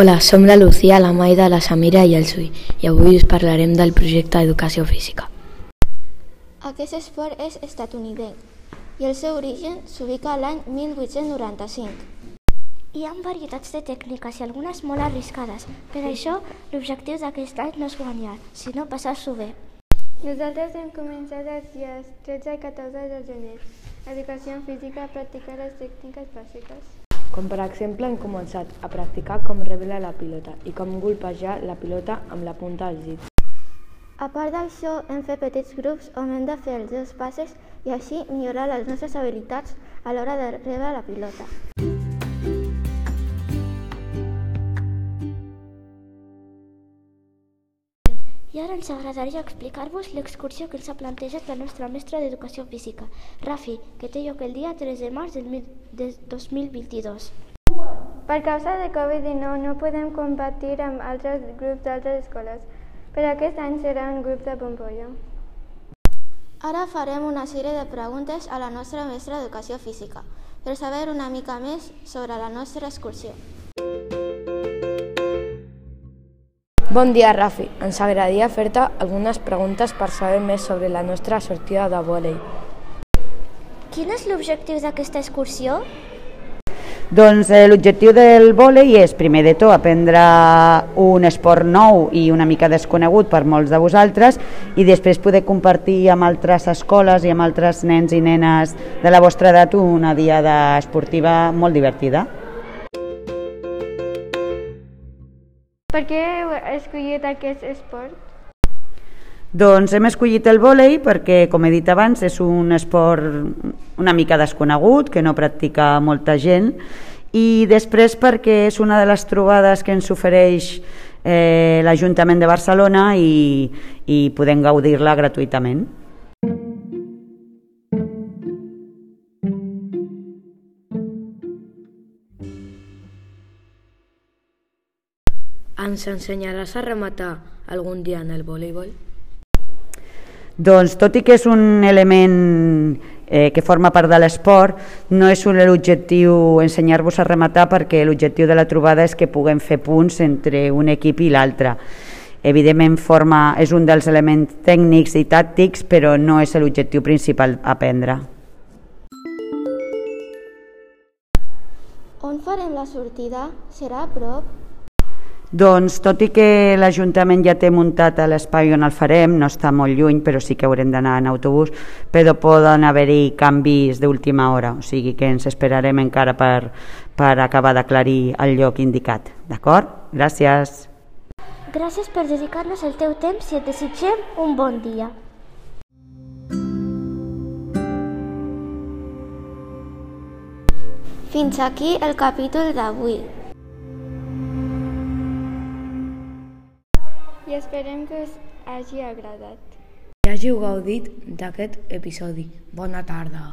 Hola, som la Lucía, la Maida, la Samira i el Sui i avui us parlarem del projecte Educació Física. Aquest esport és estatunidenc i el seu origen s'ubica a l'any 1895. Hi ha varietats de tècniques i algunes molt arriscades. Per això, l'objectiu d'aquest any no és guanyar, sinó passar-s'ho bé. Nosaltres hem començat els dies 13 i 14 de gener. Educació física, practicar les tècniques bàsiques. Com per exemple hem començat a practicar com rebela la pilota i com golpejar la pilota amb la punta dels dits. A part d'això, hem fet petits grups on hem de fer els dos passes i així millorar les nostres habilitats a l'hora de rebre la pilota. I ara ens agradaria explicar-vos l'excursió que ens ha plantejat la nostra mestra d'Educació Física, Rafi, que té lloc el dia 3 de març del 2022. Per causa de Covid-19 no podem competir amb altres grups d'altres escoles, però aquest any serà un grup de bombolla. Ara farem una sèrie de preguntes a la nostra mestra d'Educació Física per saber una mica més sobre la nostra excursió. Bon dia, Rafi. Ens agradaria fer-te algunes preguntes per saber més sobre la nostra sortida de vòlei. Quin és l'objectiu d'aquesta excursió? Doncs eh, l'objectiu del vòlei és, primer de tot, aprendre un esport nou i una mica desconegut per molts de vosaltres i després poder compartir amb altres escoles i amb altres nens i nenes de la vostra edat una diada esportiva molt divertida. Escollit aquest esport? Doncs hem escollit el vòlei perquè, com he dit abans, és un esport una mica desconegut, que no practica molta gent, i després perquè és una de les trobades que ens ofereix eh, l'Ajuntament de Barcelona i, i podem gaudir-la gratuïtament. Ens ensenyaràs a rematar algun dia en el voleibol? Doncs tot i que és un element eh, que forma part de l'esport, no és l'objectiu ensenyar-vos a rematar perquè l'objectiu de la trobada és que puguem fer punts entre un equip i l'altre. Evidentment forma, és un dels elements tècnics i tàctics, però no és l'objectiu principal aprendre. On farem la sortida? Serà a prop? Doncs tot i que l'Ajuntament ja té muntat l'espai on el farem, no està molt lluny, però sí que haurem d'anar en autobús, però poden haver-hi canvis d'última hora, o sigui que ens esperarem encara per, per acabar d'aclarir el lloc indicat. D'acord? Gràcies. Gràcies per dedicar-nos el teu temps i et desitgem un bon dia. Fins aquí el capítol d'avui. I esperem que us hagi agradat. Que hàgiu gaudit d'aquest episodi. Bona tarda.